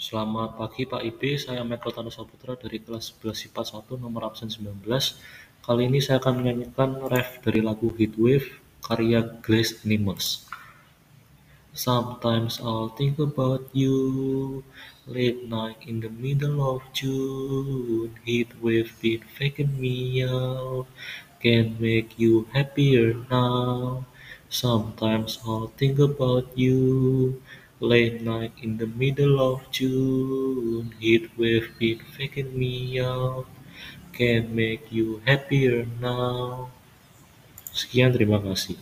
Selamat pagi Pak Ibe, saya Michael Tanda Saputra dari kelas 11 IPA 1 nomor absen 19. Kali ini saya akan menyanyikan ref dari lagu Heatwave karya Glass Animals. Sometimes I'll think about you Late night in the middle of June Heatwave been faking me out Can make you happier now Sometimes I'll think about you Late night in the middle of June. Heatwave been faking me out. Can make you happier now. Sekian, terima kasih.